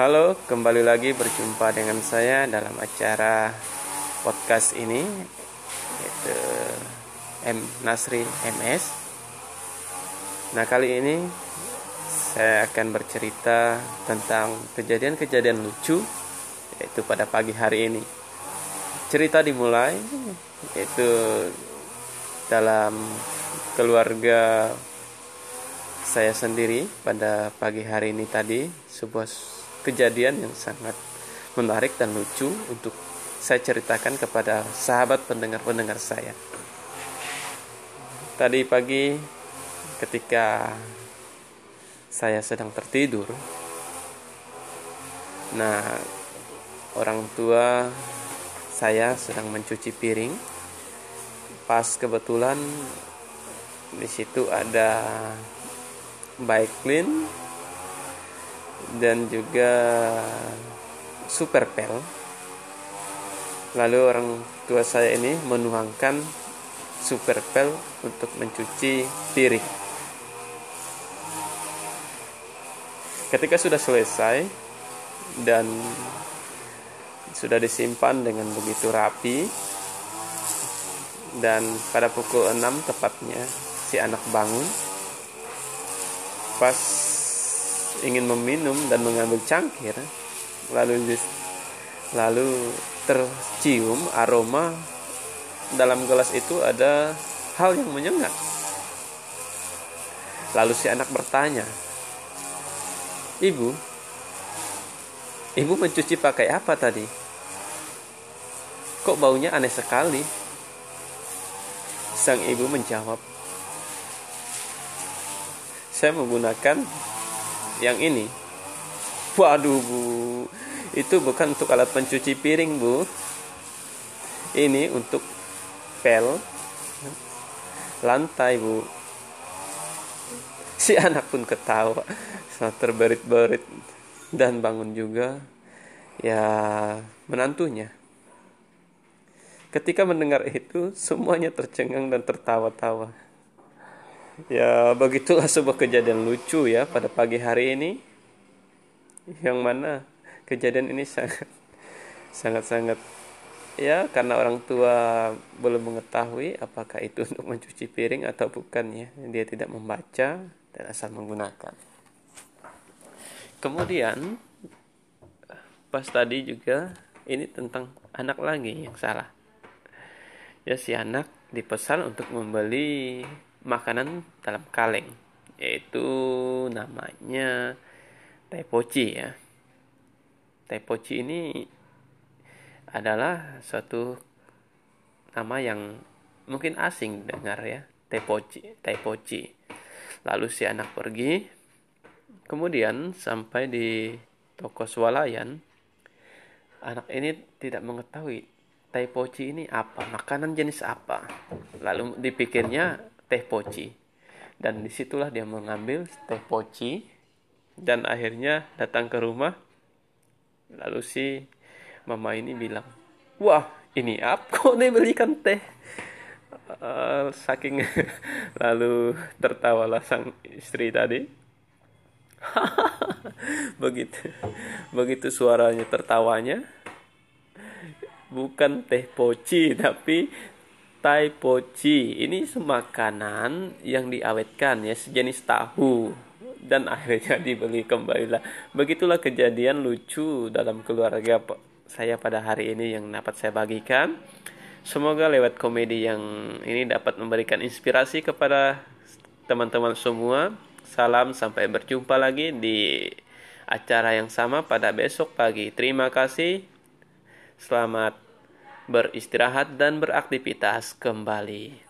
Halo, kembali lagi berjumpa dengan saya dalam acara podcast ini yaitu M Nasri MS. Nah, kali ini saya akan bercerita tentang kejadian-kejadian lucu yaitu pada pagi hari ini. Cerita dimulai yaitu dalam keluarga saya sendiri pada pagi hari ini tadi sebuah kejadian yang sangat menarik dan lucu untuk saya ceritakan kepada sahabat pendengar-pendengar saya. Tadi pagi ketika saya sedang tertidur, nah orang tua saya sedang mencuci piring. Pas kebetulan di situ ada bike clean dan juga super pel lalu orang tua saya ini menuangkan super pel untuk mencuci piring. Ketika sudah selesai dan sudah disimpan dengan begitu rapi dan pada pukul 6 tepatnya si anak bangun pas ingin meminum dan mengambil cangkir lalu lalu tercium aroma dalam gelas itu ada hal yang menyengat. Lalu si anak bertanya ibu ibu mencuci pakai apa tadi? Kok baunya aneh sekali? Sang ibu menjawab saya menggunakan yang ini. Waduh bu. Itu bukan untuk alat pencuci piring bu. Ini untuk pel. Lantai bu. Si anak pun ketawa. Sangat terberit-berit. Dan bangun juga. Ya menantunya. Ketika mendengar itu semuanya tercengang dan tertawa-tawa Ya, begitulah sebuah kejadian lucu ya pada pagi hari ini. Yang mana kejadian ini sangat sangat sangat ya karena orang tua belum mengetahui apakah itu untuk mencuci piring atau bukan ya. Dia tidak membaca dan asal menggunakan. Kemudian pas tadi juga ini tentang anak lagi yang salah. Ya si anak dipesan untuk membeli makanan dalam kaleng yaitu namanya tepoci ya. Tepoci ini adalah suatu nama yang mungkin asing dengar ya, tepoci, tepoci. Lalu si anak pergi, kemudian sampai di toko swalayan, anak ini tidak mengetahui tepoci ini apa, makanan jenis apa. Lalu dipikirnya teh poci. Dan di situlah dia mengambil teh poci dan akhirnya datang ke rumah. Lalu si mama ini bilang wah ini apa nih belikan teh? Uh, saking lalu tertawalah sang istri tadi. Begitu begitu suaranya tertawanya. Bukan teh poci tapi Tai poci ini semakanan yang diawetkan ya sejenis tahu dan akhirnya dibeli kembali lah. Begitulah kejadian lucu dalam keluarga saya pada hari ini yang dapat saya bagikan. Semoga lewat komedi yang ini dapat memberikan inspirasi kepada teman-teman semua. Salam sampai berjumpa lagi di acara yang sama pada besok pagi. Terima kasih. Selamat beristirahat dan beraktivitas kembali.